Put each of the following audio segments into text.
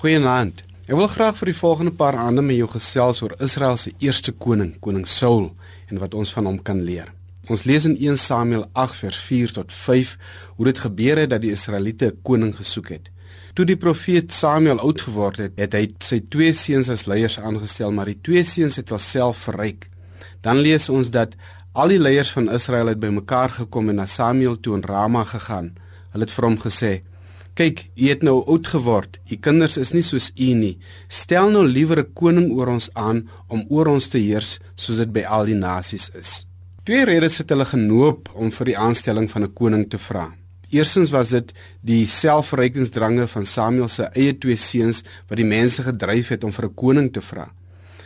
Goeienaand. Ek wil graag vir die volgende paar aande met jou gesels oor Israel se eerste koning, koning Saul, en wat ons van hom kan leer. Ons lees in 1 Samuel 8 vers 4 tot 5 hoe dit gebeur het dat die Israeliete 'n koning gesoek het. Toe die profeet Samuel oud geword het, het hy sy twee seuns as leiers aangestel, maar die twee seuns het alself verryk. Dan lees ons dat al die leiers van Israel het bymekaar gekom en na Samuel toe in Rama gegaan. Hulle het vir hom gesê: Kyk, u het nou oud geword. U kinders is nie soos u nie. Stel nou liewer 'n koning oor ons aan om oor ons te heers soos dit by al die nasies is. Twee redes het hulle genoop om vir die aanstelling van 'n koning te vra. Eerstens was dit die selfverrykingsdrange van Samuel se eie twee seuns wat die mense gedryf het om vir 'n koning te vra.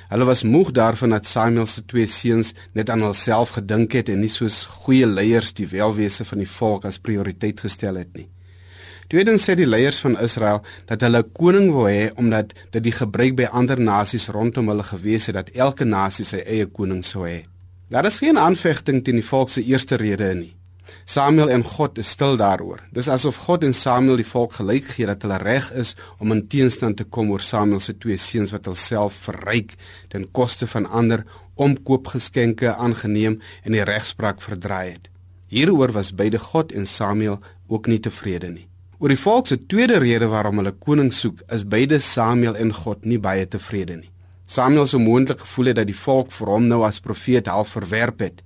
Hulle was moeg daarvan dat Samuel se twee seuns net aan hulself gedink het en nie soos goeie leiers die welwese van die volk as prioriteit gestel het nie. Tweedens sê die leiers van Israel dat hulle 'n koning wou hê omdat dit die gebruik by ander nasies rondom hulle gewees het dat elke nasie sy eie koning sou hê. Daar is geen aanvegting teen die volk se eerste rede nie. Samuel en God is stil daaroor. Dis asof God en Samuel die volk gelyk gee dat hulle reg is om in teenstand te kom oor Samuel se twee seuns wat hulself verryk ten koste van ander omkoopgeskenke aangeneem en die regspraak verdraai het. Hieroor was beide God en Samuel ook nie tevrede nie. Oor die volk se tweede rede waarom hulle koning soek, is beide Samuel en God nie baie tevrede nie. Samuel sou moontlik gevoel het dat die volk vir hom nou as profeet half verwerp het.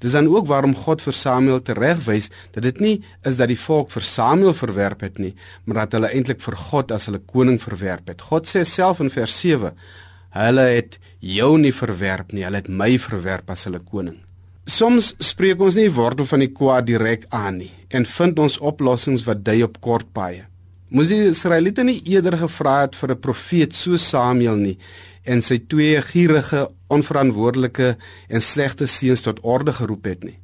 Dis dan ook waarom God vir Samuel teregwys dat dit nie is dat die volk vir Samuel verwerp het nie, maar dat hulle eintlik vir God as hulle koning verwerp het. God sê self in vers 7: "Hulle het jou nie verwerp nie, hulle het my verwerp as hulle koning." Soms spreek ons nie die wortel van die kwaad direk aan nie en vind ons oplossings wat dui op kort paaie. Moes die Israeliete nie eerder gevra het vir 'n profeet so Samuel nie en sy twee gierige, onverantwoordelike en slegte seuns tot orde geroep het nie.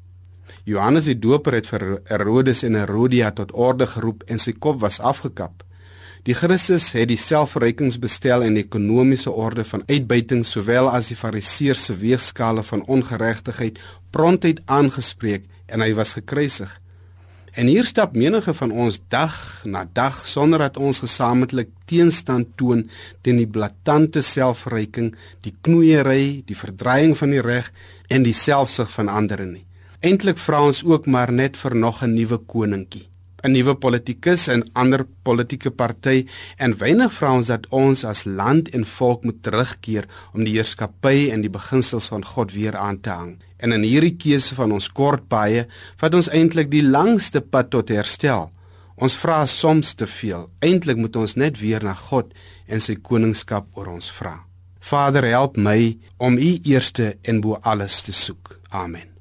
Johannes die Doper het vir Herodes en Herodia tot orde geroep en sy kop was afgekap. Die Christus het die selfverrykingsbestel en ekonomiese orde van uitbuiting sowel as die fariseërs se weegskale van ongeregtigheid prontheid aangespreek en hy was gekruisig. En hier stap menige van ons dag na dag sonder dat ons gesamentlik teenstand toon teen die blaatante selfverryking, die knoeiery, die verdraaiing van die reg en die selfsug van ander nie. Eintlik vra ons ook maar net vir nog 'n nuwe koningkie. 'n nuwe politikus en ander politieke party en weinig vra ons dat ons as land en volk moet terugkeer om die heerskappy en die beginsels van God weer aan te hang. En in hierdie keuse van ons kort baie vat ons eintlik die langste pad tot herstel. Ons vra soms te veel. Eintlik moet ons net weer na God en sy koningskap oor ons vra. Vader, help my om U eerste en bo alles te soek. Amen.